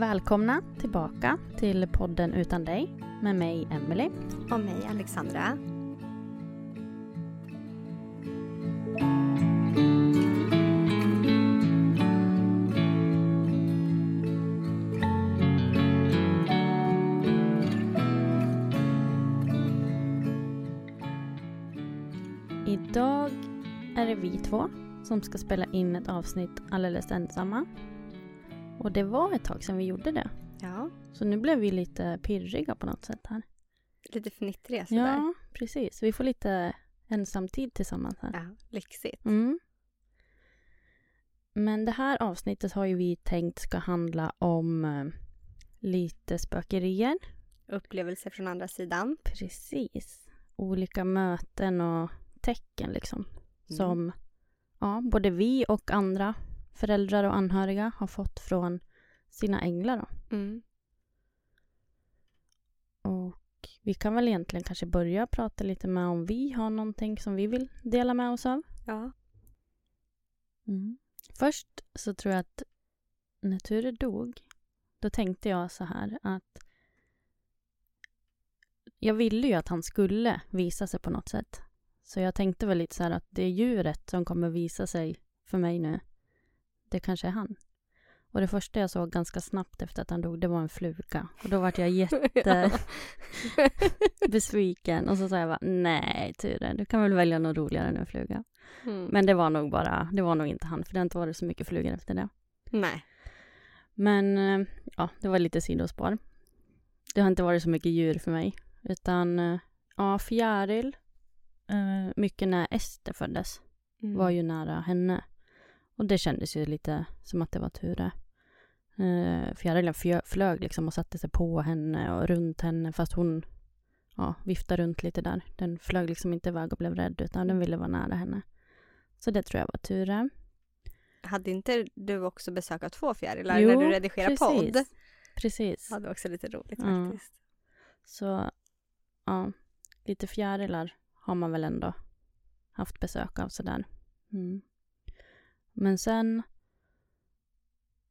Välkomna tillbaka till podden Utan dig med mig Emily. Och mig Alexandra. Idag är det vi två som ska spela in ett avsnitt alldeles ensamma. Och det var ett tag sedan vi gjorde det. Ja, Så nu blev vi lite pirriga på något sätt här. lite fnittriga sådär. Ja, precis. Vi får lite ensamtid tillsammans här. Ja, lyxigt. Mm. Men det här avsnittet har ju vi tänkt ska handla om eh, lite spökerier. Upplevelser från andra sidan. Precis. Olika möten och tecken liksom. Som ja, både vi och andra föräldrar och anhöriga har fått från sina änglar. Mm. Och vi kan väl egentligen kanske börja prata lite med om vi har någonting som vi vill dela med oss av. Ja. Först så tror jag att när Ture dog, då tänkte jag så här att jag ville ju att han skulle visa sig på något sätt. Så jag tänkte väl lite så här att det djuret som kommer visa sig för mig nu, det kanske är han. Och det första jag såg ganska snabbt efter att han dog, det var en fluga. Och då vart jag jätte besviken. Och så sa jag bara, nej Ture, du kan väl välja något roligare än en fluga. Mm. Men det var nog bara, det var nog inte han, för det har inte varit så mycket flugor efter det. Nej. Men eh, ja, det var lite sidospår. Det har inte varit så mycket djur för mig. Utan eh, ja, fjäril, eh, mycket när Ester föddes, Mm. var ju nära henne. Och det kändes ju lite som att det var Ture. Eh, fjärilen flög liksom och satte sig på henne och runt henne fast hon ja, viftade runt lite där. Den flög liksom inte iväg och blev rädd utan den ville vara nära henne. Så det tror jag var Ture. Hade inte du också besök av två fjärilar Jo, när du redigerar precis. podd? Precis. Ja, det var också lite roligt Ja. faktiskt. Så ja, lite fjärilar har man väl ändå haft besök av sådär. Mm. Men sen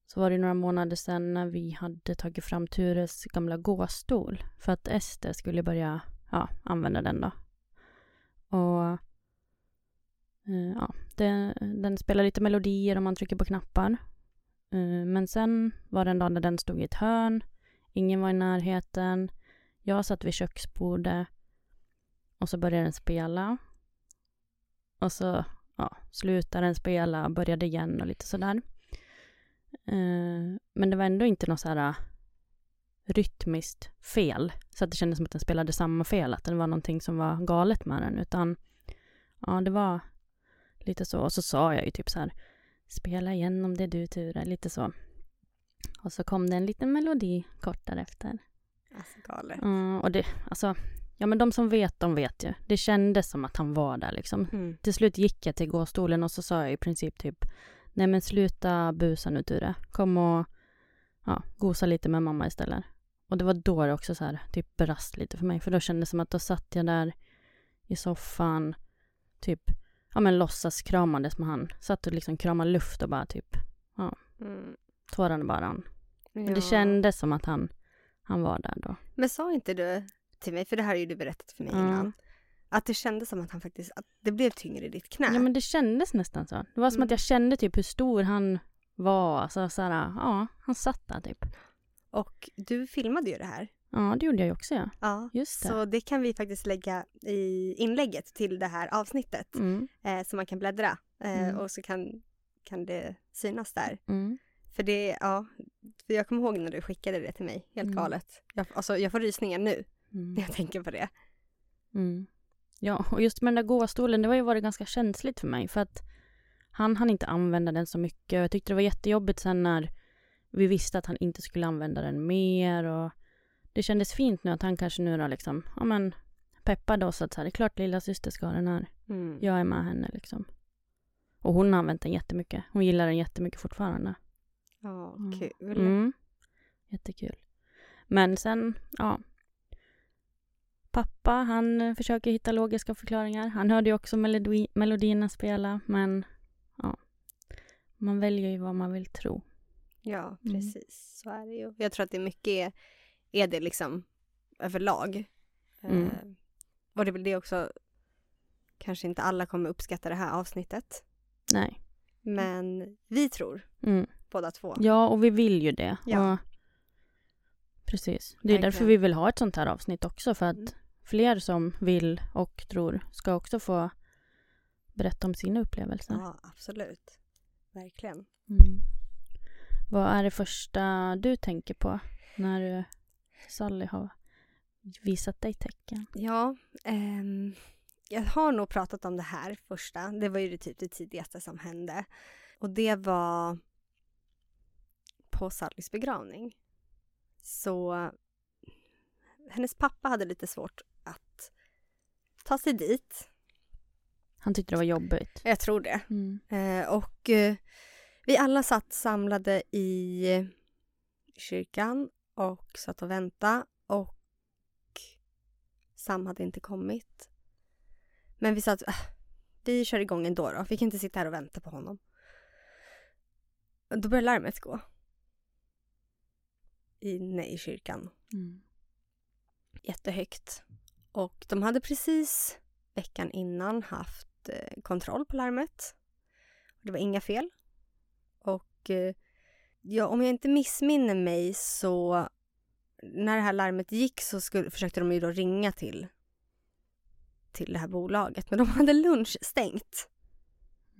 så var det några månader sen när vi hade tagit fram Tures gamla gåstol för att Ester skulle börja ja, använda den då. Och eh, ja, den, den spelar lite melodier om man trycker på knappar. Eh, men sen var det en dag när den stod i ett hörn. Ingen var i närheten. Jag satt vid köksbordet och så började den spela. Och så ja, slutade den spela, började igen och lite sådär. Eh, men det var ändå inte något så här rytmiskt fel. Så att det kändes som att den spelade samma fel, att det var någonting som var galet med den. Utan ja, det var lite så. Och så sa jag ju typ så här, spela igen om det är du Ture, lite så. Och så kom det en liten melodi kort därefter. Alltså galet. Mm, och det, alltså, ja men de som vet, de vet ju. Det kändes som att han var där liksom. Mm. Till slut gick jag till gåstolen och så sa jag i princip typ Nej men sluta busa nu Ture. Kom och ja, gosa lite med mamma istället. Och det var då det också så här typ brast lite för mig. För då kändes det som att då satt jag där i soffan typ ja men låtsas kramandes med han. Satt och liksom kramade luft och bara typ Mm. tårarna bara rann. Men det Ja. kändes som att han, han var där då. Men sa inte du till mig, för det här har ju du berättat för mig Ja. innan, att det kändes som att han faktiskt, att det blev tyngre i ditt knä? Ja men det kändes nästan så. Det var som att Mm. jag kände typ hur stor han var. Alltså så här, ja, han satt där typ. Och du filmade ju det här. Ja, det gjorde jag ju också ja. Ja, Just det. så det kan vi faktiskt lägga i inlägget till det här avsnittet. Mm, Eh, så man kan bläddra eh, Mm. och så kan, kan det synas där. mm, För det, ja, för jag kommer ihåg när du skickade det till mig, helt Mm. galet. Jag, alltså, jag får rysningar nu mm, när jag tänker på det. mm. Ja, och just med den där gåstolen, det var ju varit ganska känsligt för mig. För att han hann inte använda den så mycket. Jag tyckte det var jättejobbigt sen när vi visste att han inte skulle använda den mer. Och det kändes fint nu att han kanske nu då liksom, ja men peppade oss att så här, det är klart lilla syster ska ha den här. Mm. Jag är med henne liksom. Och hon har använt den jättemycket. Hon gillar den jättemycket fortfarande. Ja, Mm. kul. Mm. Jättekul. Men sen, ja. Pappa, han eh, försöker hitta logiska förklaringar. Han hörde ju också melodi melodierna spela, men ja. Man väljer ju vad man vill tro. Ja, Mm. precis. Så är det ju. Jag tror att det är mycket är det liksom överlag. Mm. Eh, och det är väl det också, kanske inte alla kommer uppskatta det här avsnittet. Nej. Men vi tror Mm. båda två. Ja, och vi vill ju det. Ja. Och, precis. Det är därför vi vill ha ett sånt här avsnitt också. För att Mm. fler som vill och tror ska också få berätta om sina upplevelser. Ja, absolut. Verkligen. Mm. Vad är det första du tänker på när Sally har visat dig tecken? Ja, ehm, jag har nog pratat om det här första. Det var ju det typ det tidigaste som hände. Och det var på Sallys begravning. Så hennes pappa hade lite svårt att ta sig dit. Han tyckte det var jobbigt. Jag tror det. Mm. Eh, och eh, vi alla satt samlade i kyrkan och satt och väntade och Sam hade inte kommit. Men vi sa att äh, vi kör igång ändå då. Vi kan inte sitta här och vänta på honom. Då började larmet gå. Inne i kyrkan. Mm. Jättehögt. Och de hade precis veckan innan haft eh, kontroll på larmet. Det var inga fel. Och eh, ja, om jag inte missminner mig så när det här larmet gick så skulle, försökte de ju då ringa till till det här bolaget. Men de hade lunch stängt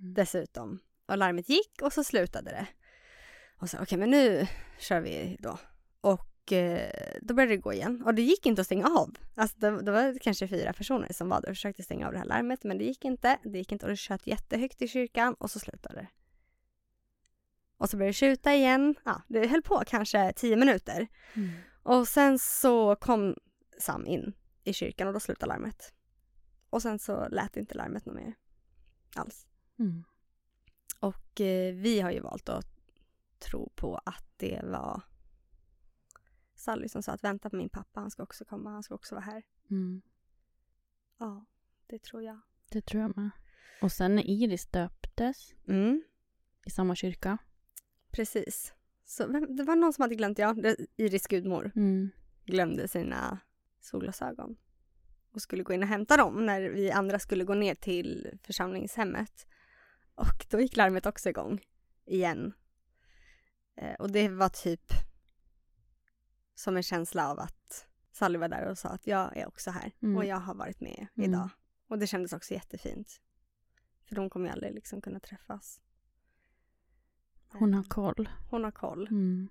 Mm. dessutom. Och larmet gick och så slutade det. Och så okej men nu kör vi då. Och eh, då började det gå igen. Och det gick inte att stänga av. Alltså det, det var kanske fyra personer som var där och försökte stänga av det här larmet. Men det gick inte. Det gick inte och det tjöt jättehögt i kyrkan och så slutade det. Och så började det tjuta igen. Ja, det höll på kanske tio minuter. Mm. Och sen så kom Sam in i kyrkan och då slutade larmet. Och sen så lät inte larmet något mer alls. Mm. Och eh, vi har ju valt att tro på att det var Sally som sa att vänta på min pappa, han ska också komma, han ska också vara här. Mm. Ja, det tror jag. Det tror jag med. Och sen när Iris döptes Mm, i samma kyrka. precis. Så det var någon som hade glömt, ja, Iris gudmor Mm. glömde sina solglasögon och skulle gå in och hämta dem när vi andra skulle gå ner till församlingshemmet. Och då gick larmet också igång igen. Eh, och det var typ som en känsla av att Sally var där och sa att jag är också här Mm. och jag har varit med Mm. idag. Och det kändes också jättefint. För de kommer ju aldrig liksom kunna träffas. Hon har koll. Hon har koll. Mm.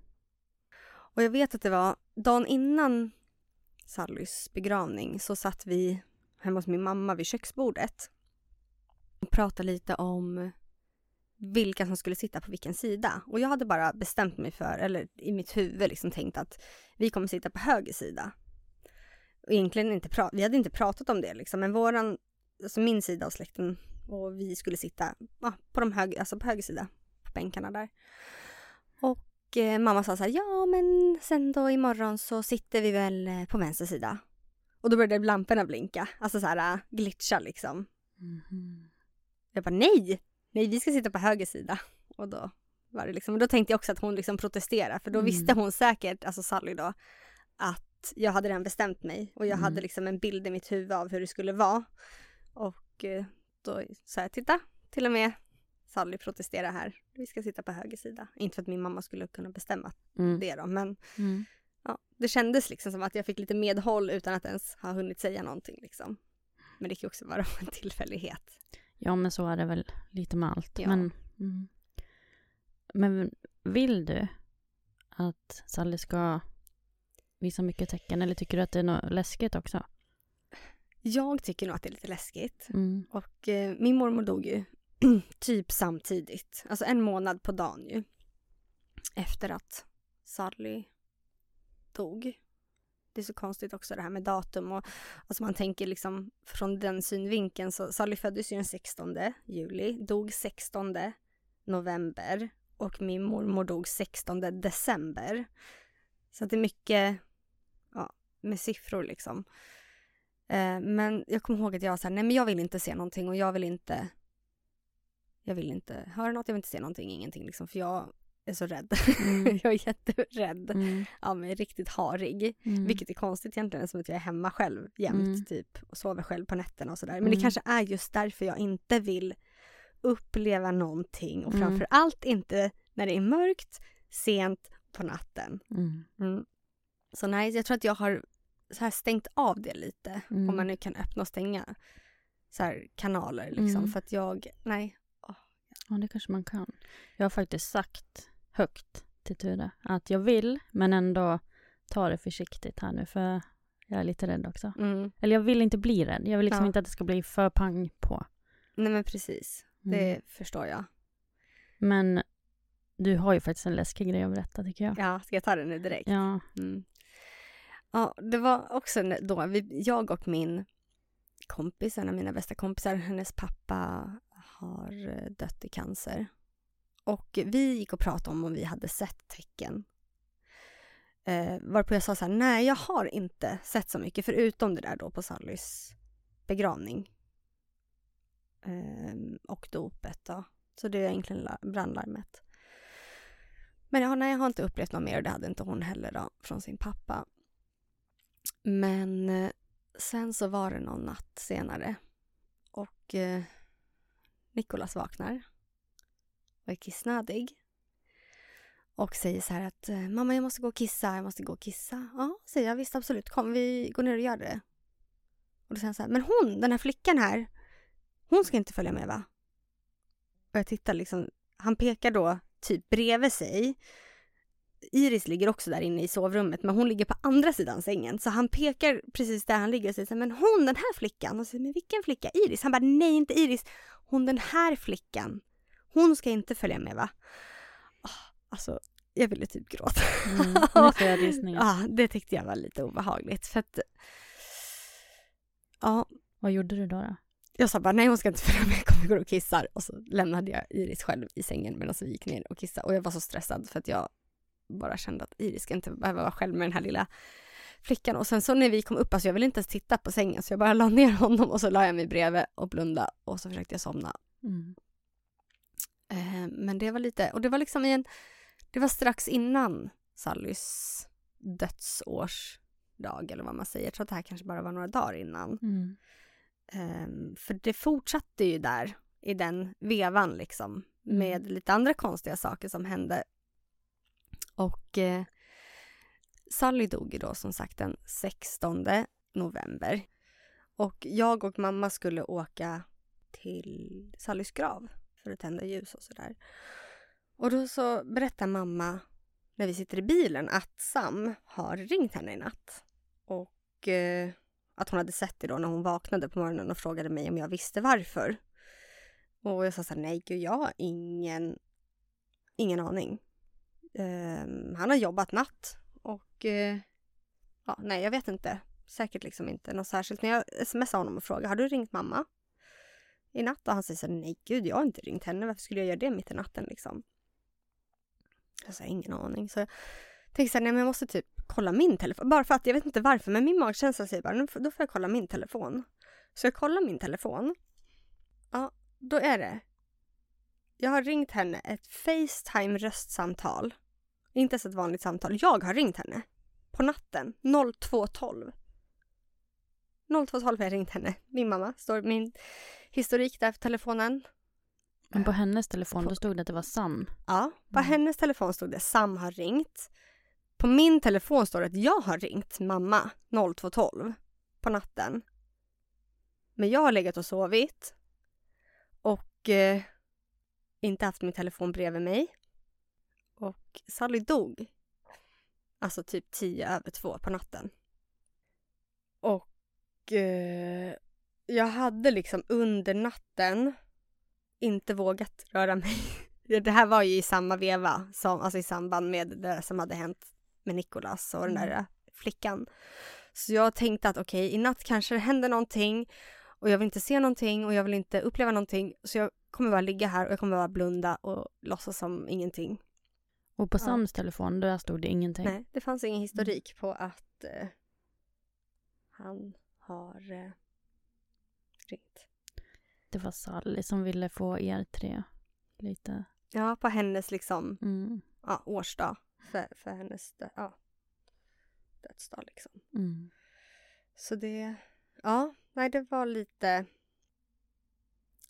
Och jag vet att det var dagen innan Sallys begravning så satt vi hemma hos min mamma vid köksbordet och pratade lite om vilka som skulle sitta på vilken sida. Och jag hade bara bestämt mig för, eller i mitt huvud liksom tänkt att vi kommer sitta på höger sida. Och egentligen inte pra- vi hade inte pratat om det liksom, men våran, alltså min sida av släkten och vi skulle sitta ja, på, de hög, alltså på höger sida, på bänkarna där. Och eh, mamma sa så här, ja men sen då imorgon så sitter vi väl eh, på vänster sida. Och då började lamporna blinka, alltså så här äh, glitcha liksom. Mhm. Jag bara nej, nej vi ska sitta på höger sida. Och då var det liksom, och då tänkte jag också att hon liksom protesterade för då Mm. visste hon säkert, alltså Sally då, att jag hade redan bestämt mig och jag Mm. hade liksom en bild i mitt huvud av hur det skulle vara. Och eh, då sa jag, titta, till och med Sally protesterar här. Vi ska sitta på höger sida. Inte för att min mamma skulle kunna bestämma Mm. det då, men Mm. ja, det kändes liksom som att jag fick lite medhåll utan att ens ha hunnit säga någonting liksom. Men det kan ju också vara en tillfällighet. Ja, men så är det väl lite med allt. Ja. Men, mm. men vill du att Sally ska visa mycket tecken eller tycker du att det är något läskigt också? Jag tycker nog att det är lite läskigt. Mm. Och eh, min mormor dog ju typ samtidigt. Alltså en månad på dagen ju. Efter att Sally dog. Det är så konstigt också det här med datum och alltså man tänker liksom från den synvinkeln så Sally föddes ju den 16 juli, dog 16 november och min mormor dog 16 december. Så att det är mycket ja, med siffror liksom. Eh, men jag kommer ihåg att jag var nej men jag vill inte se någonting och jag vill inte jag vill inte höra något, jag vill inte se någonting, ingenting liksom för jag är så rädd. Mm. jag är jätterädd Mm. av mig, riktigt harig. Mm. Vilket är konstigt egentligen som att jag är hemma själv jämt Mm. typ och sover själv på nätterna och sådär. Men Mm. det kanske är just därför jag inte vill uppleva någonting och Mm. framför allt inte när det är mörkt, sent på natten. Mm. Mm. Så nej, jag tror att jag har så här stängt av det lite. Mm. Om man nu kan öppna och stänga så här kanaler liksom. Mm. För att jag, nej. Ja, det kanske man kan. Jag har faktiskt sagt högt till Ture att jag vill, men ändå ta det försiktigt här nu, för jag är lite rädd också. Mm. Eller jag vill inte bli rädd. Jag vill liksom Ja. inte att det ska bli för pang på. Nej men precis, Mm. det förstår jag. Men du har ju faktiskt en läskig grej att berätta tycker jag. Ja, ska jag ta det nu direkt? Ja. Mm. Ja, det var också då, vi, jag och min kompis, en av mina bästa kompisar, hennes pappa har eh, dött i cancer. Och vi gick och pratade om om vi hade sett tecken. Eh, varpå jag sa så här, nej jag har inte sett så mycket förutom det där då på Sallys begravning. Eh, och dopet då. Så det är egentligen brandlarmet. Men ja, nej, jag har inte upplevt något mer och det hade inte hon heller då, från sin pappa. Men eh, sen så var det någon natt senare och eh, Nikolas vaknar och är kissnödig och säger så här att eh, mamma jag måste gå och kissa, jag måste gå och kissa. Ja, säger jag visst absolut, kom vi går ner och gör det. Och då säger han så här, men hon, den här flickan här, hon ska inte följa med va? Och jag tittar liksom, han pekar då typ bredvid sig. Iris ligger också där inne i sovrummet men hon ligger på andra sidan sängen. Så han pekar precis där han ligger och säger så här, men hon den här flickan. Och så säger men vilken flicka? Iris? Han bara, nej inte Iris. Hon den här flickan. Hon ska inte följa med va? Ah, Alltså, jag ville typ gråta. Mm. Jag rysningar. Ja, det tyckte jag var lite obehagligt för att Ja, Vad gjorde du då? då? jag sa bara nej hon ska inte följa med, kom vi går och kissar. Och så lämnade jag Iris själv i sängen medan vi gick ner och kissade. Och jag var så stressad för att jag bara kände att Iris ska inte behöva vara själv med den här lilla flickan. Och sen så när vi kom upp, alltså jag ville inte ens titta på sängen så jag bara la ner honom och så la jag mig bredvid och blunda och så försökte jag somna. Mm. Eh, men det var lite, och det var liksom i en, det var strax innan Sallys dödsårsdag eller vad man säger. Jag tror att det här kanske bara var några dagar innan. Mm. Ehm, för det fortsatte ju där i den vevan liksom med lite andra konstiga saker som hände. Och eh, Sally dog ju då som sagt den 16 november. Och jag och mamma skulle åka till Sallys grav för att tända ljus och sådär. Och då så berättar mamma när vi sitter i bilen att Sam har ringt henne i natt. Och eh, att hon hade sett det då när hon vaknade på morgonen och frågade mig om jag visste varför. Och jag sa så här, nej gud jag har ingen, ingen aning. Eh, han har jobbat natt och eh, ja, nej jag vet inte. Säkert liksom inte något särskilt. Men jag smsade honom och frågade, har du ringt mamma? I natt? Och han säger så här, nej gud jag har inte ringt henne. Varför skulle jag göra det mitt i natten liksom? Jag sa ingen aning. Så jag tänkte så här, nej men jag måste typ kolla min telefon. Bara för att jag vet inte varför men min magkänsla säger bara, då får jag kolla min telefon. Så jag kollar min telefon. Ja, då är det. Jag har ringt henne ett Facetime röstsamtal. Inte ens ett vanligt samtal. Jag har ringt henne. På natten. 02.12. 02.12 har jag ringt henne. Min mamma. Står min historik där på telefonen. Men på hennes telefon då stod det att det var Sam. Ja, på hennes telefon stod det Sam har ringt. På min telefon står det att jag har ringt mamma 02.12 på natten. Men jag har legat och sovit och eh, inte haft min telefon bredvid mig. Och Sally dog. Alltså typ tio över två på natten. Och eh, jag hade liksom under natten inte vågat röra mig. Det här var ju i samma veva, som, alltså i samband med det som hade hänt med Nikolas och den där Mm. flickan. Så jag tänkte att okej, i natt kanske det händer någonting och jag vill inte se någonting och jag vill inte uppleva någonting. Så jag kommer bara ligga här och jag kommer bara blunda och låtsas som ingenting. Och på Ja. Sams telefon där stod det ingenting. Nej, det fanns ingen historik på att eh, han har eh, ringt. Det var Sally som ville få er tre lite... Ja, på hennes liksom Mm. ja, årsdag. För, för hennes dö- ja, dödsdag liksom. Mm. Så det, ja, nej det var lite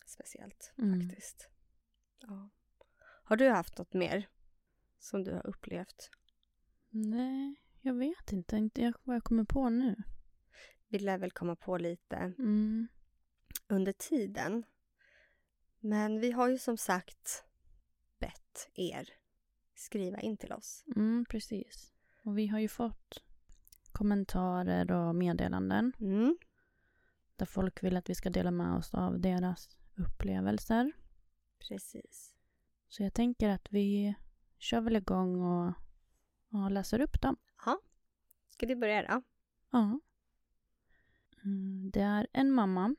speciellt Mm. faktiskt. Ja. Har du haft något mer som du har upplevt? Nej, jag vet inte. inte jag, vad jag kommer på nu. Vi lär väl komma på lite Mm. Under tiden. Men vi har ju som sagt bett er skriva in till oss. Mm, precis. Och vi har ju fått kommentarer och meddelanden Mm. där folk vill att vi ska dela med oss av deras upplevelser. Precis. Så jag tänker att vi kör väl igång och, och läser upp dem. Ja. Ska du börja då? Ja. Mm, Det är en mamma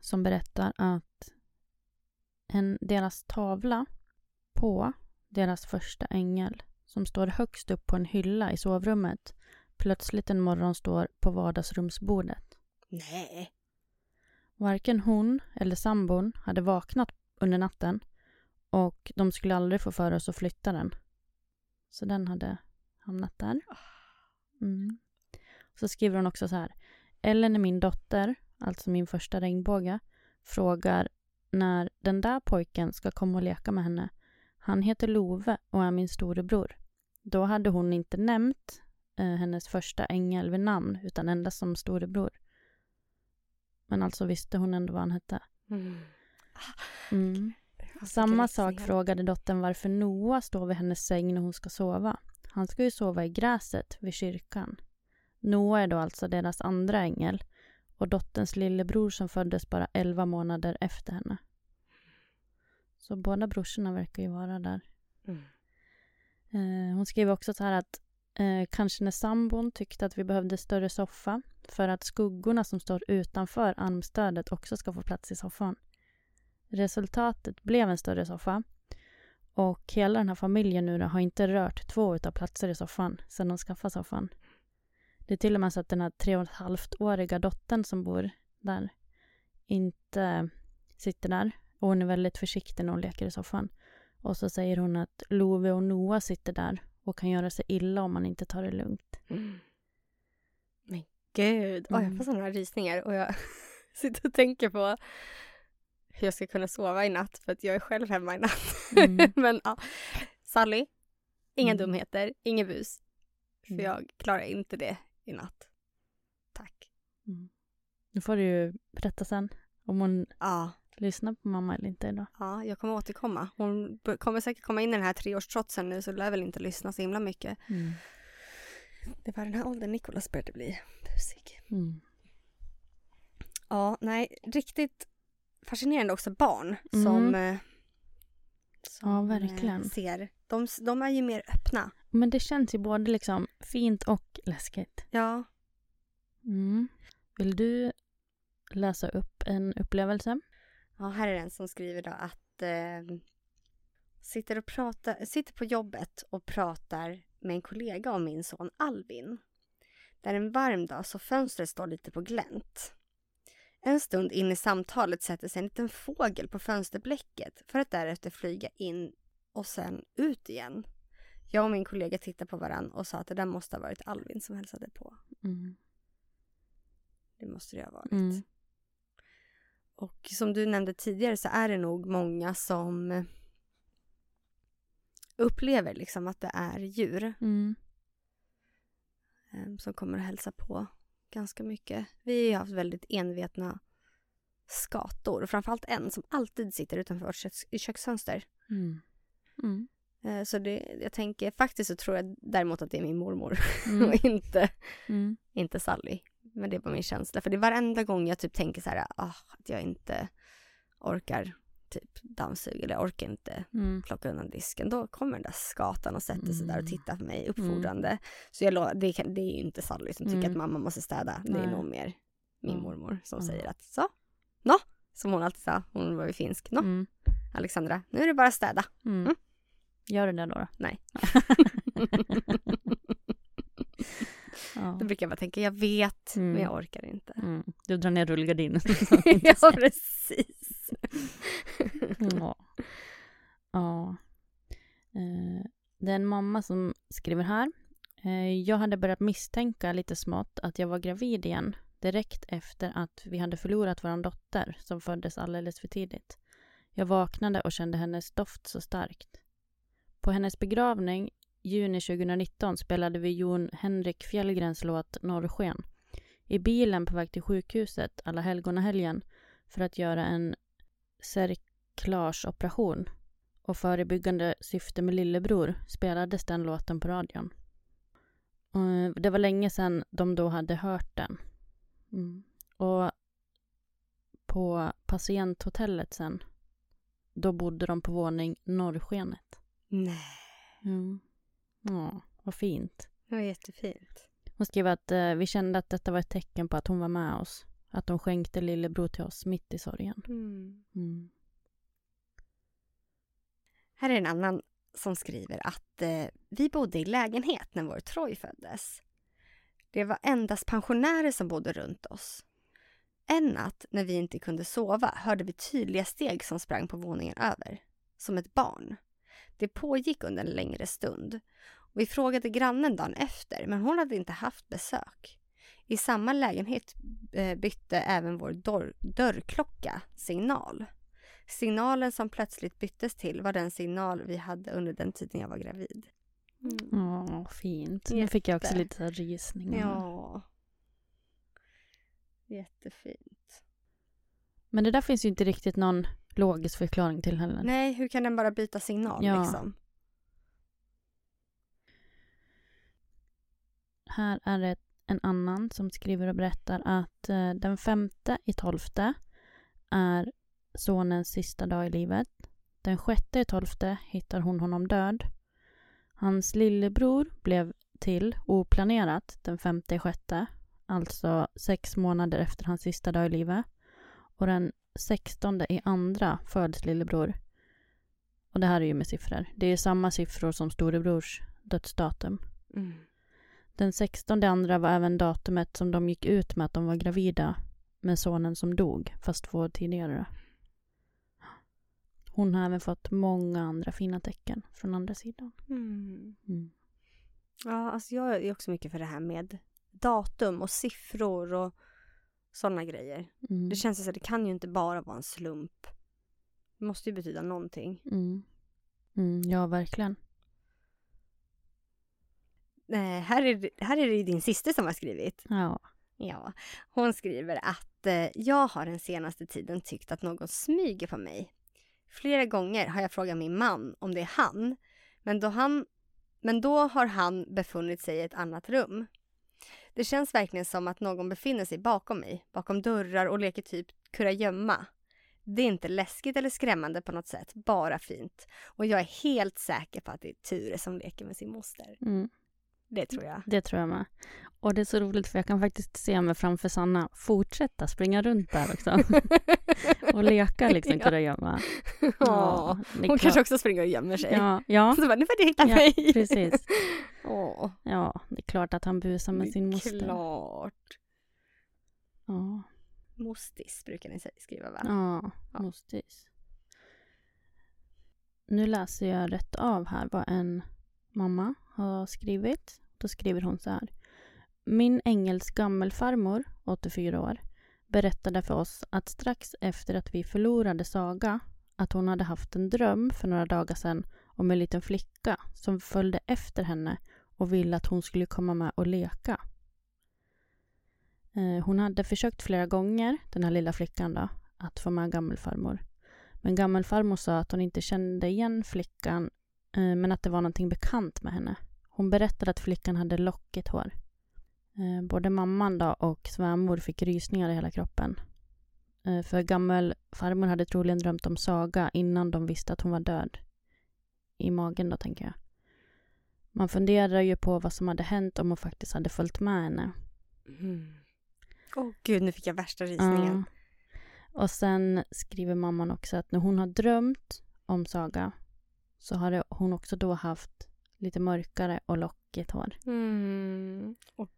som berättar att en, deras tavla på deras första ängel som står högst upp på en hylla i sovrummet plötsligt en morgon står på vardagsrumsbordet. Nej. Varken hon eller sambon hade vaknat under natten och de skulle aldrig få för oss att flytta den. Så den hade hamnat där. Mm. Så skriver hon också så här. Ellen är min dotter, alltså min första regnbåge, frågar när den där pojken ska komma och leka med henne. Han heter Love och är min storebror. Då hade hon inte nämnt eh, hennes första ängel vid namn utan endast som storebror. Men alltså visste hon ändå vad han hette. Mm. Mm. Samma sak frågade dottern varför Noah står vid hennes säng när hon ska sova. Han ska ju sova i gräset vid kyrkan. Noah är då alltså deras andra ängel och dotterns lillebror som föddes bara 11 månader efter henne. Så båda brorsorna verkar ju vara där. Mm. Eh, hon skriver också så här att eh, kanske när sambon tyckte att vi behövde större soffa för att skuggorna som står utanför armstödet också ska få plats i soffan. Resultatet blev en större soffa och hela den här familjen nu då har inte rört två utav platser i soffan sedan de skaffade soffan. Det är till och med så att den här tre och ett halvt åriga dottern som bor där inte sitter där och hon är väldigt försiktig när hon leker i soffan. Och så säger hon att Love och Noah sitter där och kan göra sig illa om man inte tar det lugnt. Mm. Men gud, Oj, jag Mm. får sådana här rysningar och jag sitter och tänker på hur jag ska kunna sova i natt för att jag är själv hemma i natt. Mm. Men ja, Sally, inga Mm. dumheter, ingen bus. För Mm. jag klarar inte det i natt. Tack. Mm. Nu får du ju berätta sen om hon Ja, lyssnar på mamma eller inte idag. ja jag kommer återkomma. Hon kommer säkert komma in i den här treårstrotsen nu så lär väl inte lyssna så himla mycket. Mm. Det var den här åldern Nicolas började bli busig. Mm. Ja, nej, riktigt fascinerande också barn Mm. som, eh, som Ja, verkligen. eh, ser. De, de är ju mer öppna. Men det känns ju både liksom fint och läskigt. Ja, Mm. Vill du läsa upp en upplevelse? Ja, här är en som skriver då att eh, sitter, och pratar, sitter på jobbet och pratar med en kollega om min son Alvin. Det är en varm dag så fönstret står lite på glänt. En stund in i samtalet sätter sig en liten fågel på fönsterblecket för att därefter flyga in och sen ut igen. Jag och min kollega tittade på varann och sa att det där måste ha varit Alvin som hälsade på. Mm. Det måste det ha varit. Mm. Och som du nämnde tidigare så är det nog många som upplever liksom att det är djur Mm. eh, som kommer att hälsa på ganska mycket. Vi har haft väldigt envetna skator, framförallt en som alltid sitter utanför vårt köks- köksfönster. Mm. Mm. Eh, Så det, jag tänker, faktiskt så tror jag däremot att det är min mormor Mm. och inte, Mm. inte Sally. Men det var min känsla. För det är varenda gång jag typ tänker så här, ah, att jag inte orkar typ dammsuga eller orkar inte Mm. plocka undan disken. Då kommer den där skatan och sätter sig där och Mm. tittar på mig uppfordrande. Så jag lo- det, kan, det är ju inte Sally som tycker Mm. att mamma måste städa. Det är nog mer min mormor som säger att så, nå, som hon alltid sa, hon var ju finsk. Nå, Mm. Alexandra, nu är det bara städa. Gör det där då. då. Nej. ja. Då brukar jag bara tänka, jag vet, Mm. men jag orkar inte. Mm. Du drar ner rullgardinen. ja, precis. ja. ja. Eh, det är en mamma som skriver här. Eh, jag hade börjat misstänka lite smått att jag var gravid igen direkt efter att vi hade förlorat vår dotter som föddes alldeles för tidigt. Jag vaknade och kände hennes doft så starkt. På hennes begravning juni 2019 spelade vi Jon Henrik Fjällgrens låt Norrsken i bilen på väg till sjukhuset alla helgonahelgen för att göra en cerklageoperation och förebyggande syfte med lillebror spelades den låten på radion. Eh, det var länge sedan de då hade hört den. Mm. Och på patienthotellet sen, då bodde de på våning Norrskenet. Nej, Mm. Ja, vad fint. det var jättefint. Hon skrev att eh, vi kände att detta var ett tecken på att hon var med oss. Att de skänkte lillebror till oss mitt i sorgen. Mm. Mm. Här är en annan som skriver att eh, vi bodde i lägenhet när vår Troy föddes. Det var endast pensionärer som bodde runt oss. En natt när vi inte kunde sova hörde vi tydliga steg som sprang på våningen över. Som ett barn. Det pågick under en längre stund. Och vi frågade grannen dagen efter, men hon hade inte haft besök. I samma lägenhet eh, bytte även vår dörr, dörrklocka signal. Signalen som plötsligt byttes till var den signal vi hade under den tiden jag var gravid. Ja, fint. Nu fick jag också Jätte. lite rysningar. Ja. Jättefint. Men det där finns ju inte riktigt någon logisk förklaring till heller. Nej, hur kan den bara byta signal Ja. liksom? Här är det en annan som skriver och berättar att eh, den femte i tolfte är sonens sista dag i livet. Den sjätte i tolfte hittar hon honom död. Hans lillebror blev till oplanerat den femte i sjätte, alltså sex månader efter hans sista dag i livet. Och den sextonde i andra föds lillebror. Och det här är ju med siffror. Det är samma siffror som storebrors dödsdatum. Mm. Den 16 andra var även datumet som de gick ut med att de var gravida med sonen som dog, fast två år tidigare. Hon har även fått många andra fina tecken från andra sidan. Mm. Mm. Ja, alltså jag är också mycket för det här med datum och siffror och sådana grejer. Mm. Det känns som att det kan ju inte bara vara en slump. Det måste ju betyda någonting. Mm. Mm, ja, verkligen. Eh, här, är, det- här är det din syster som har skrivit. Ja. Ja, hon skriver att eh, jag har den senaste tiden tyckt att någon smyger på mig. Flera gånger har jag frågat min man om det är han, men då, han, men då har han befunnit sig i ett annat rum. Det känns verkligen som att någon befinner sig bakom mig, bakom dörrar och leker typ kurragömma. Det är inte läskigt eller skrämmande på något sätt, bara fint. Och jag är helt säker på att det är Ture som leker med sin moster. Mm. Det tror jag. Det tror jag med. Och det är så roligt för jag kan faktiskt se mig framför Sanna fortsätta springa runt där också. och leka liksom Ja. kurragömma. Ja. det är Hon klart- kanske också springer och gömmer sig. Ja, ja, Så bara, nu får du hitta Ja, mig. precis. Åh, ja, det är klart att han busar med det sin är moster. klart. Ja, Mostis brukar ni säga- skriva va? ja, Ja. mostis. Nu läser jag rätt av här vad en mamma har skrivit. Då skriver hon så här. Min ängels gammelfarmor, 84 år, berättade för oss att strax efter att vi förlorade Saga att hon hade haft en dröm för några dagar sedan om en liten flicka som följde efter henne och ville att hon skulle komma med och leka. Eh, hon hade försökt flera gånger, den här lilla flickan då, att få med gammelfarmor. Men gammelfarmor sa att hon inte kände igen flickan eh, men att det var någonting bekant med henne. Hon berättade att flickan hade lockigt hår. Eh, Både mamman då och svärmor fick rysningar i hela kroppen. Eh, För gammelfarmor hade troligen drömt om Saga innan de visste att hon var död. I magen då, tänker jag. Man funderar ju på vad som hade hänt om hon faktiskt hade följt med henne. Mm. Åh gud, nu fick jag värsta rysningen. Ja. Och sen skriver mamman också att när hon har drömt om Saga så har hon också då haft lite mörkare och lockigt hår. Mm. Och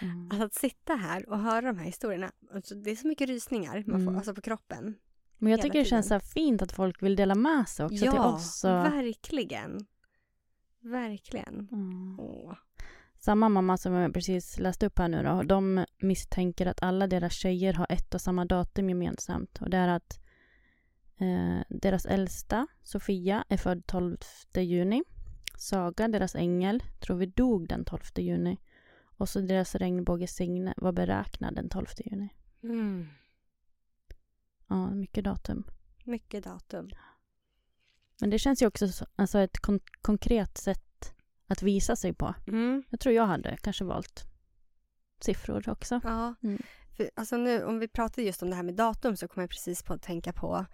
Mm. alltså, att sitta här och höra de här historierna, alltså, det är så mycket rysningar man får, Mm. alltså på kroppen. Men jag tycker det känns så fint att folk vill dela med sig också till ja, oss. Och, verkligen. Verkligen. Mm. Åh. Samma mamma som jag precis läste upp här nu då, de misstänker att alla deras tjejer har ett och samma datum gemensamt. Och det är att eh, deras äldsta, Sofia, är född 12 juni. Saga, deras ängel, tror vi dog den 12 juni. Och så deras regnbåge Signe var beräknad den 12 juni. Mm. Ja, mycket datum. Mycket datum. Men det känns ju också så- alltså ett kon- konkret sätt att visa sig på. Mm. Jag tror jag hade kanske valt siffror också. Ja. Mm. För, alltså nu, om vi pratar just om det här med datum så kommer jag precis på att tänka på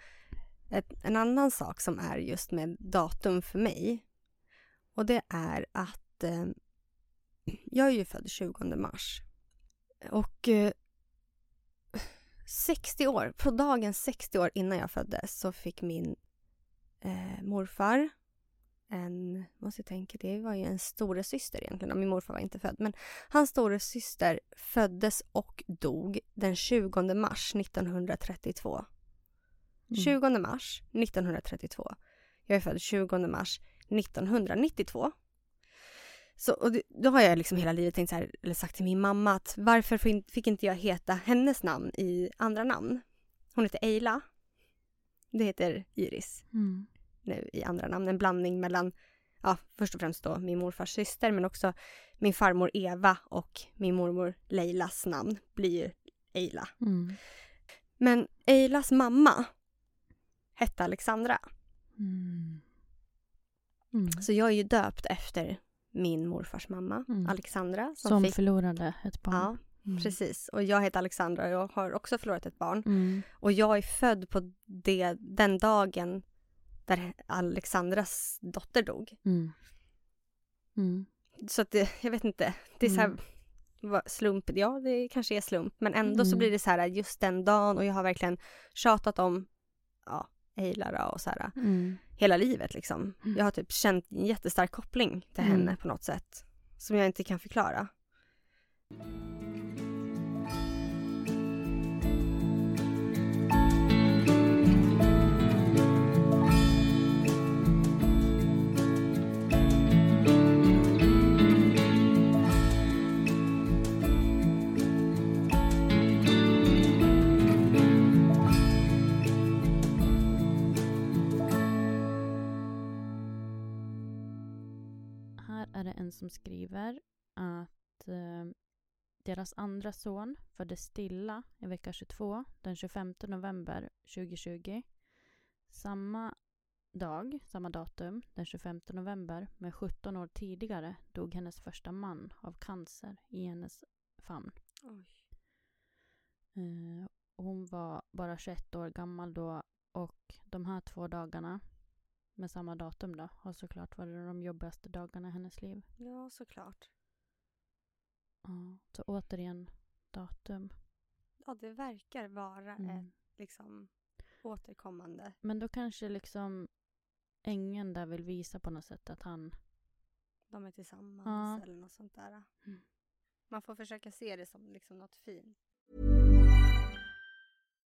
ett, en annan sak som är just med datum för mig. Och det är att eh, jag är ju född 20 mars. Och eh, 60 år, på dagen 60 år innan jag föddes så fick min eh, morfar en, måste jag tänka, det var ju en storasyster egentligen, min morfar var inte född, men Hans storasyster föddes och dog den 20 mars 1932. Mm. 20 mars 1932. Jag är född 20 mars 1992. Så, och då har jag liksom hela livet tänkt så här, eller sagt till min mamma att varför fick inte jag heta hennes namn i andra namn? Hon heter Eila. Det heter Iris Mm. nu i andra namn. En blandning mellan, ja, först och främst då min morfars syster men också min farmor Eva och min mormor Leilas namn blir ju Eila. Mm. Men Eilas mamma hette Alexandra. Mm. Mm. Så jag är ju döpt efter min morfars mamma, Mm. Alexandra. Som, Som fick, förlorade ett barn. Ja, Mm. precis. Och jag heter Alexandra och jag har också förlorat ett barn. Mm. Och jag är född på det, den dagen där Alexandras dotter dog. Mm. Så att det, jag vet inte, det är så här, slump, ja det kanske är slump, men ändå så Mm. blir det så här just den dagen och jag har verkligen tjatat om, ja, Eilara och så här Mm. hela livet liksom. Mm. Jag har typ känt en jättestark koppling till Mm. henne på något sätt som jag inte kan förklara. En som skriver att eh, deras andra son föddes stilla i vecka 22 den 25 november 2020. Samma dag, samma datum, den 25 november, men 17 år tidigare dog hennes första man av cancer i hennes famn. Eh, hon var bara 21 år gammal då och de här två dagarna med samma datum då. Och såklart var det de jobbigaste dagarna i hennes liv. Ja, såklart. Ja, så återigen datum. Ja, det verkar vara Mm. ett liksom återkommande. Men då kanske liksom ängeln där vill visa på något sätt att han... De är tillsammans Ja. eller något sånt där. Mm. Man får försöka se det som liksom något fint.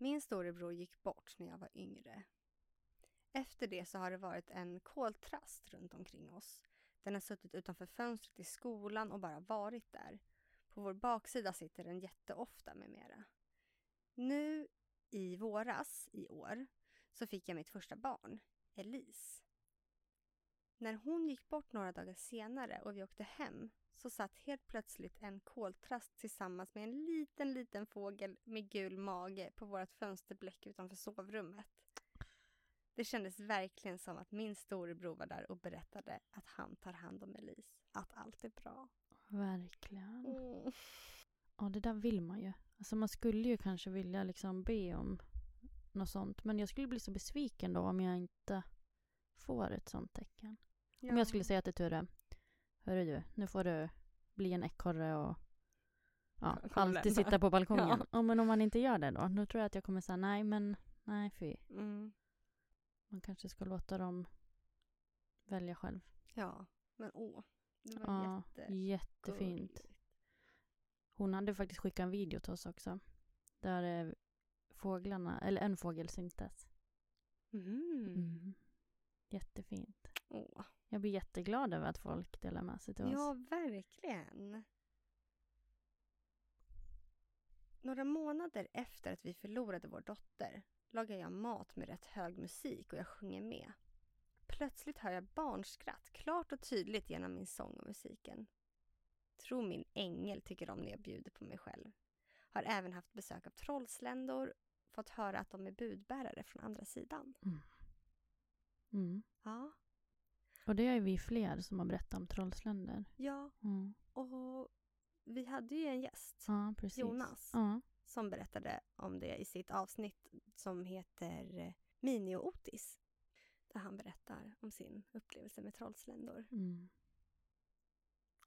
Min storebror gick bort när jag var yngre. Efter det så har det varit en koltrast runt omkring oss. Den har suttit utanför fönstret i skolan och bara varit där. På vår baksida sitter den jätteofta med mera. Nu i våras i år så fick jag mitt första barn, Elise. När hon gick bort några dagar senare och vi åkte hem så satt helt plötsligt en koltrast tillsammans med en liten, liten fågel med gul mage på vårt fönsterbläck utanför sovrummet. Det kändes verkligen som att min storebror var där och berättade att han tar hand om Elise. Att allt är bra. Verkligen. Mm. Ja, det där vill man ju. Alltså man skulle ju kanske vilja liksom be om något sånt. Men jag skulle bli så besviken då om jag inte får ett sånt tecken. Om jag skulle säga till Ture, hörru du, nu får du bli en ekorre och ja, alltid sitta på balkongen. Ja. Ja. men om man inte gör det då, då tror jag att jag kommer säga nej, men nej fy. Mm. Man kanske ska låta dem välja själv. Ja, men åh. Det var Ja, jätte... jättefint. gulligt. Hon hade faktiskt skickat en video till oss också. Där eh, fåglarna, eller en fågel syntes. Mm. Mm. Jättefint. Åh. Jag blir jätteglad över att folk delar med sig till oss. Ja, verkligen. Några månader efter att vi förlorade vår dotter lagar jag mat med rätt hög musik och jag sjunger med. Plötsligt hör jag barnskratt klart och tydligt genom min sång och musiken. Tror min ängel tycker om när jag bjuder på mig själv. Har även haft besök av trollsländor, fått höra att de är budbärare från andra sidan. Mm. Ja, Och det är vi fler som har berättat om trollsländer. ja Mm. och vi hade ju en gäst, Ja. Jonas. Ja. som berättade om det i sitt avsnitt som heter Mini och Otis. Där han berättar om sin upplevelse med trollsländor. Mm.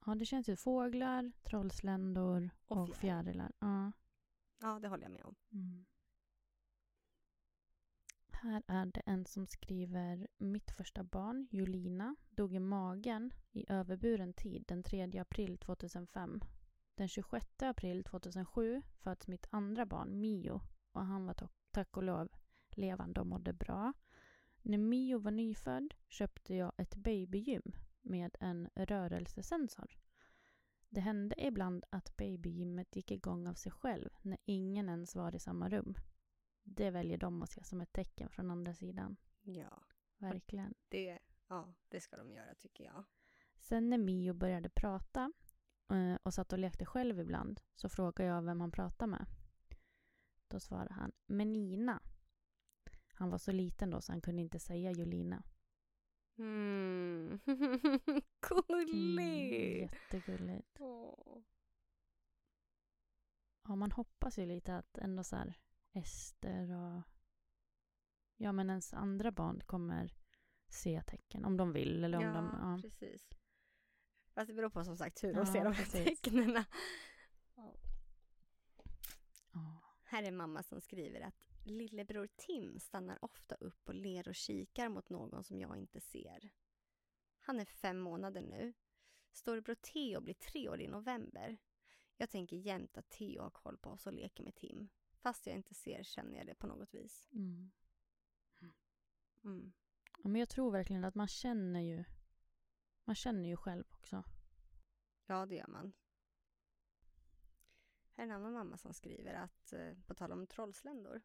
Ja, det känns ju fåglar, trollsländor Och och, fjärilar. fjärilar. Ja. Ja, det håller jag med om. Mm. Här är det en som skriver Mitt första barn, Julina, dog i magen i överburen tid den 3 april 2005. Den 26 april 2007 föds mitt andra barn, Mio, och han var tack och lov levande och mådde bra. När Mio var nyfödd köpte jag ett babygym med en rörelsesensor. Det hände ibland att babygymmet gick igång av sig själv när ingen ens var i samma rum. Det väljer de att se som ett tecken från andra sidan. Ja, Verkligen. det, ja, det ska de göra tycker jag. Sen när Mio började prata eh, och satt och lekte själv ibland så frågade jag vem han pratade med. Då svarade han med Nina. Han var så liten då så han kunde inte säga Julina. Mm. Mm, Gulligt! jättegulligt. Åh. Ja, man hoppas ju lite att ändå så här Ester och ja, men ens andra barn kommer se tecken om de vill eller om ja, de... Ja. precis. Fast det beror på som sagt hur de Ja, ser de här tecknen. Ja. Här är mamma som skriver att lillebror Tim stannar ofta upp och ler och kikar mot någon som jag inte ser. Han är fem månader nu. Storebror Theo blir tre år i november. Jag tänker jämt att Theo har koll på oss och leker med Tim. Fast jag inte ser känner jag det på något vis. Mm. Mm. Ja, men jag tror verkligen att man känner ju man känner ju själv också. Ja, det gör man. Här är en annan mamma som skriver att, eh, på tal om trollsländor.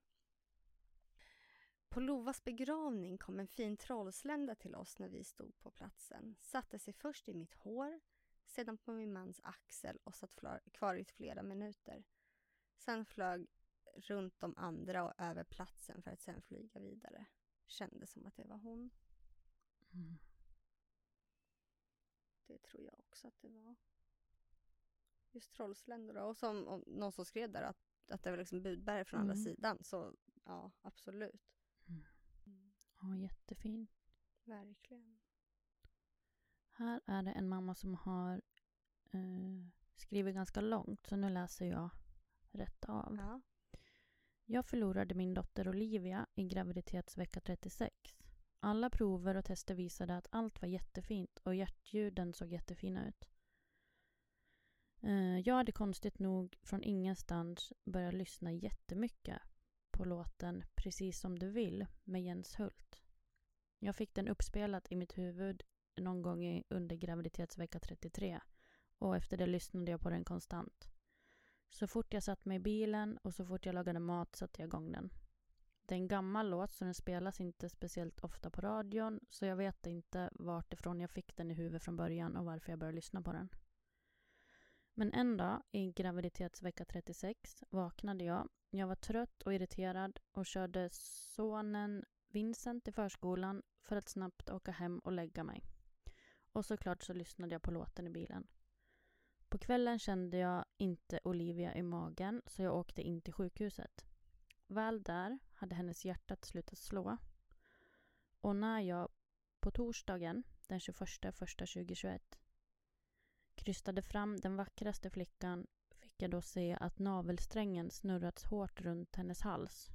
På Lovas begravning kom en fin trollslända till oss när vi stod på platsen. Satte sig först i mitt hår, sedan på min mans axel och satt kvar i flera minuter. Sen flög runt de andra och över platsen för att sen flyga vidare. Kändes som att det var hon. Mm. Det tror jag också att det var. Just trollsländor då. Och som och någon som skrev där att, att det var liksom budbärare från andra Mm. sidan. Så ja, absolut. Ja, jättefin. Verkligen. Här är det en mamma som har eh, skrivit ganska långt, så nu läser jag rätt av. Ja. Jag förlorade min dotter Olivia i graviditetsvecka 36. Alla prover och tester visade att allt var jättefint och hjärtljuden såg jättefina ut. Eh, jag hade konstigt nog från ingenstans börjat lyssna jättemycket på låten Precis som du vill med Jens Hult. Jag fick den uppspelad i mitt huvud någon gång under graviditetsvecka 33 och efter det lyssnade jag på den konstant. Så fort jag satt mig i bilen och så fort jag lagade mat satte jag igång den. Det är en gammal låt så den spelas inte speciellt ofta på radion så jag vet inte vart ifrån jag fick den i huvudet från början och varför jag började lyssna på den. Men en dag i graviditetsvecka 36 vaknade jag. Jag var trött och irriterad och körde sonen Vincent till förskolan för att snabbt åka hem och lägga mig. Och såklart så lyssnade jag på låten i bilen. På kvällen kände jag inte Olivia i magen så jag åkte in till sjukhuset. Väl där hade hennes hjärta slutat slå. Och när jag på torsdagen den 21.01.2021 krystade fram den vackraste flickan fick jag då se att navelsträngen snurrats hårt runt hennes hals.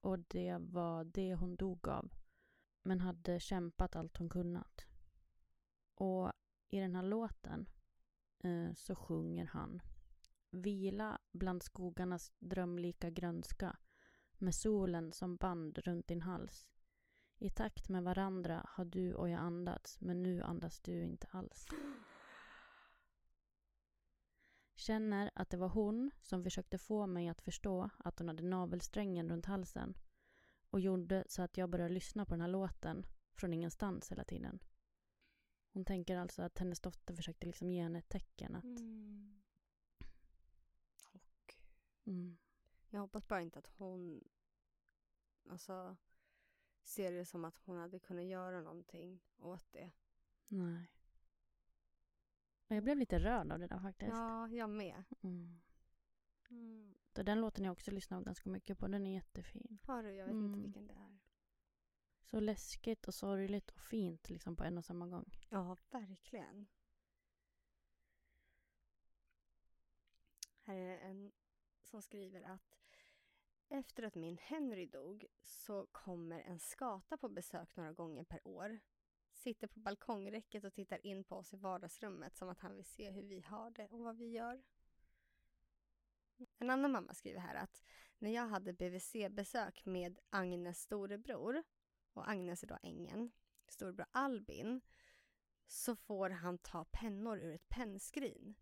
Och det var det hon dog av. Men hade kämpat allt hon kunnat. Och i den här låten så sjunger han Vila bland skogarnas drömlika grönska med solen som band runt din hals. I takt med varandra har du och jag andats men nu andas du inte alls. Känner att det var hon som försökte få mig att förstå att hon hade navelsträngen runt halsen och gjorde så att jag började lyssna på den här låten från ingenstans hela tiden. Hon tänker alltså att hennes dotter försökte liksom ge henne ett tecken att Mm. Och mm, jag hoppas bara inte att hon alltså ser det som att hon hade kunnat göra någonting åt det. nej. Och jag blev lite rörd av det där faktiskt. Ja, jag med. Mm. Mm. Den låten jag också lyssnat ganska mycket på. Den är jättefin. Har du? Jag vet Mm. inte vilken det är. Så läskigt och sorgligt och fint liksom på en och samma gång. Ja, verkligen. Här är en som skriver att efter att min Henry dog så kommer en skata på besök några gånger per år. Sitter på balkongräcket och tittar in på oss i vardagsrummet som att han vill se hur vi har det och vad vi gör. En annan mamma skriver här att när jag hade BVC-besök med Agnes storebror och Agnes är då ängen, storebror Albin, så får han ta pennor ur ett pennskrin.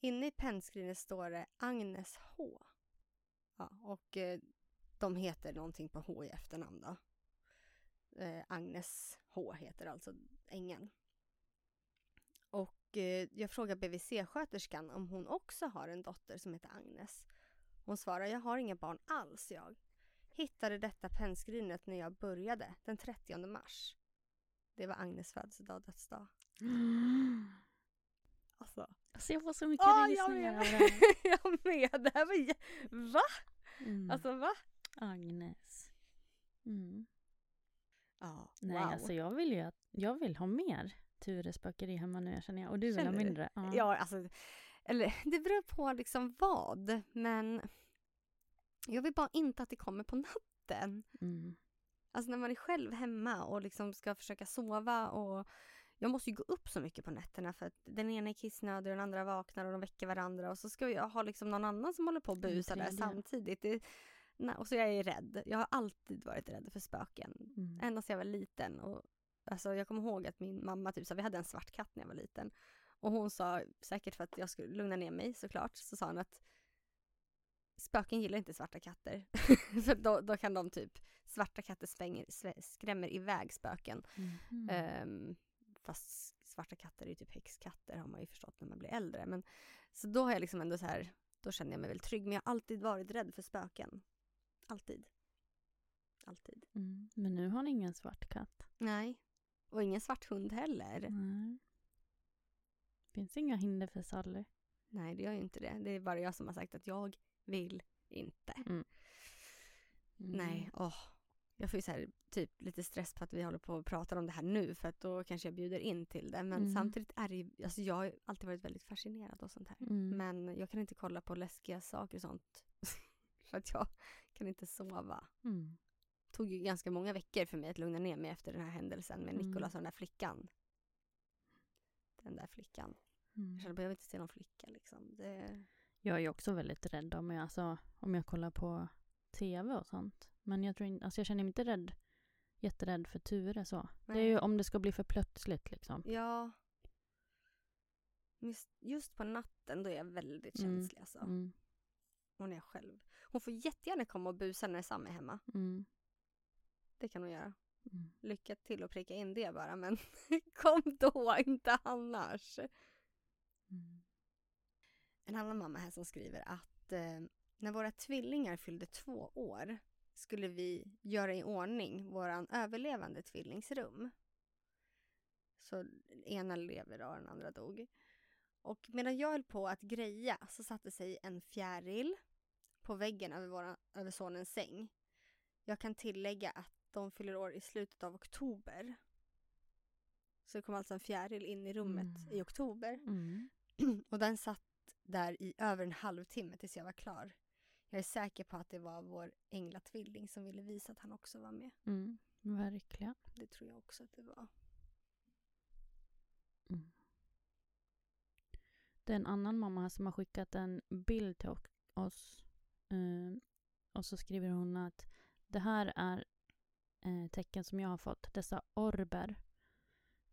Inne i pennskrinet står det Agnes H. Ja, och eh, de heter någonting på H i efternamn då. Eh, Agnes H heter alltså ängen. Och eh, jag frågar BVC-sköterskan om hon också har en dotter som heter Agnes. Hon svarar, jag har inga barn alls jag. Hittade detta pennskrinet när jag började, den 30 mars. Det var Agnes födelsedag och dödsdag. Alltså. Alltså jag får så mycket jag rysningar av det jag med! Det här var jä- Va? Mm. Alltså va? Agnes. Mm. Ja, Nej, wow. alltså jag vill ju att, jag vill ha mer Tures spökeri hemma nu, jag känner jag. Och du vill Känner ha du? mindre. Ja. Ja, alltså, eller det beror på liksom vad, men jag vill bara inte att det kommer på natten. Mm. Alltså när man är själv hemma och liksom ska försöka sova och jag måste ju gå upp så mycket på nätterna för att den ena är kissnödig och den andra vaknar och de väcker varandra och så ska jag ha liksom någon annan som håller på och busar där samtidigt. Det, nej, och så jag är rädd. Jag har alltid varit rädd för spöken. Mm. Ända sedan jag var liten. Och, alltså, jag kommer ihåg att min mamma, typ, så vi hade en svart katt när jag var liten. Och hon sa, säkert för att jag skulle lugna ner mig såklart, så sa hon att spöken gillar inte svarta katter. för då, då kan de typ, svarta katter svänger, svä- skrämmer iväg spöken. Mhm. Ehm, fast svarta katter är ju typ häxkatter har man ju förstått när man blir äldre. Men, så då har jag liksom ändå så här, då känner jag mig väl trygg. Men jag har alltid varit rädd för spöken. Alltid. Alltid. Mm. Men nu har ni ingen svart katt. Nej. Och ingen svart hund heller. Nej. Finns inga hinder för Sally. Nej, det gör ju inte det. Det är bara jag som har sagt att jag vill inte. Mm. Nej, åh. Jag får ju så här, typ lite stress på att vi håller på och pratar om det här nu för att då kanske jag bjuder in till det. Men Mm. samtidigt är det ju, alltså jag har alltid varit väldigt fascinerad av sånt här. Mm. Men jag kan inte kolla på läskiga saker och sånt. för att jag kan inte sova. Mm. Det tog ju ganska många veckor för mig att lugna ner mig efter den här händelsen med Mm. Nicolas och den där flickan. Den där flickan. Mm. Jag kände att jag vill inte se någon flicka liksom. Det... Jag är också väldigt rädd om jag, alltså, om jag kollar på tv och sånt. Men jag, tror inte, alltså jag känner mig inte rädd, jätterädd för Ture så. Det är ju om det ska bli för plötsligt liksom. Ja. Just, just på natten då är jag väldigt Mm. känslig alltså. Mm. Hon är själv. Hon får jättegärna komma och busa när Sam är hemma. Mm. Det kan hon göra. Mm. Lycka till att pricka in det bara men kom då, inte annars. Mm. En annan mamma här som skriver att eh, när våra tvillingar fyllde två år skulle vi göra i ordning våran överlevande tvillingsrum. Så ena lever och den andra dog. Och medan jag höll på att greja så satte sig en fjäril på väggen över, våran, över sonens säng. Jag kan tillägga att de fyller år i slutet av oktober. Så det kom alltså en fjäril in i rummet Mm. i oktober. Mm. Och den satt där i över en halvtimme tills jag var klar. Jag är säker på att det var vår änglatvilling som ville visa att han också var med. Mm. Verkligen. Det tror jag också att det var. Mm. Det är en annan mamma här som har skickat en bild till oss. Eh, och så skriver hon att det här är eh, tecken som jag har fått. Dessa orber.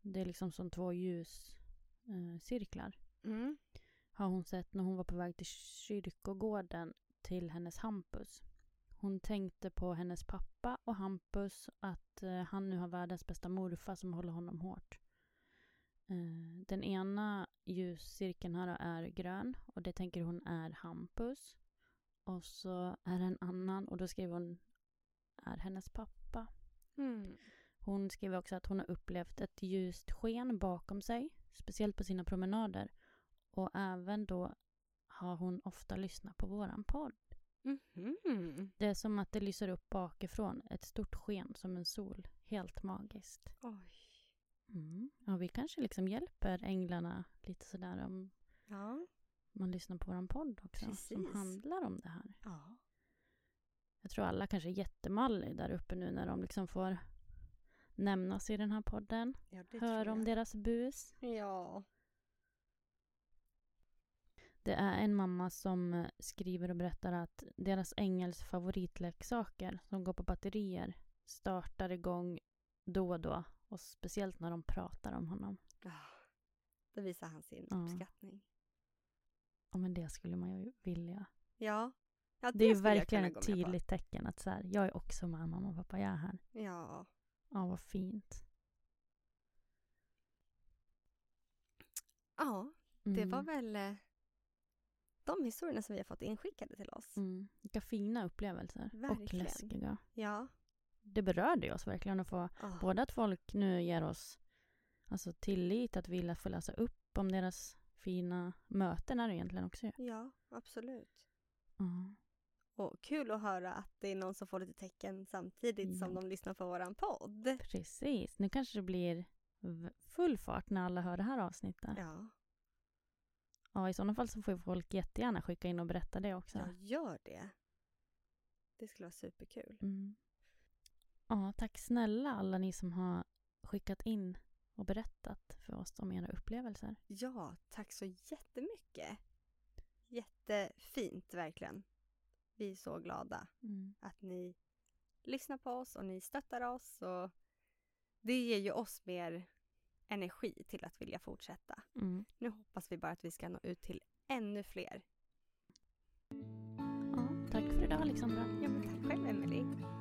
Det är liksom som två ljuscirklar. Cirklar. Mm. Har hon sett när hon var på väg till kyrkogården till hennes Hampus. Hon tänkte på hennes pappa och Hampus att eh, han nu har världens bästa morfar som håller honom hårt. Eh, den ena ljuscirkeln här är grön och det tänker hon är Hampus. Och så är det en annan och då skriver hon är hennes pappa. Mm. Hon skriver också att hon har upplevt ett ljust sken bakom sig, speciellt på sina promenader. Och även då har hon ofta lyssnat på våran podd. Mhm. Det är som att det lyser upp bakifrån, ett stort sken som en sol. Helt magiskt. Oj. Mm. Ja, vi kanske liksom hjälper änglarna lite sådär om Ja. man lyssnar på våran podd också. Som Precis. handlar om det här. Ja. Jag tror alla kanske är jättemallig där uppe nu när de liksom får nämnas i den här podden. ja Hör om deras bus. Ja. Det är en mamma som eh, skriver och berättar att deras ängels favoritleksaker som går på batterier startar igång då och då. Och speciellt när de pratar om honom. Ah. Då visar han sin Ja. uppskattning. Ja, men det skulle man ju vilja. Ja. ja Det är ju verkligen ett på. tydligt tecken att så här, jag är också med mamma och pappa, jag är här. Ja. Ja, vad fint. Ja, det Mm. var väl eh, de historierna som vi har fått inskickade till oss. Mm. Vilka fina upplevelser. Och Verkligen. läskiga. Ja. Det berörde oss verkligen att få Ah. Både att folk nu ger oss alltså tillit, att vilja få läsa upp om deras fina möten är det egentligen också. ju. Ja, absolut. Ja. Och kul att höra att det är någon som får lite tecken samtidigt som Ja. de lyssnar på våran podd. Precis. Nu kanske det blir full fart när alla hör det här avsnittet. Ja. Ja, I sådana fall så får folk jättegärna skicka in och berätta det också. jag gör det. Det skulle vara superkul. Mm. Ja, tack snälla alla ni som har skickat in och berättat för oss om era upplevelser. Ja, tack så jättemycket. Jättefint, verkligen. Vi är så glada Mm. att ni lyssnar på oss och ni stöttar oss. Och det ger ju oss mer energi till att vilja fortsätta. Mm. Nu hoppas vi bara att vi ska nå ut till ännu fler. Ja, tack för idag Alexandra. Ja, men tack själv, Emelie.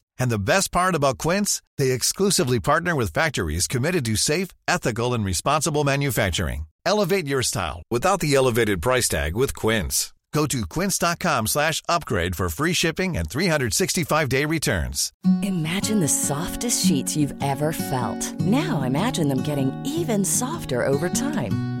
And the best part about Quince, they exclusively partner with factories committed to safe, ethical, and responsible manufacturing. Elevate your style without the elevated price tag with Quince. Go to quince.com slash upgrade for free shipping and 365-day returns. Imagine the softest sheets you've ever felt. Now imagine them getting even softer over time.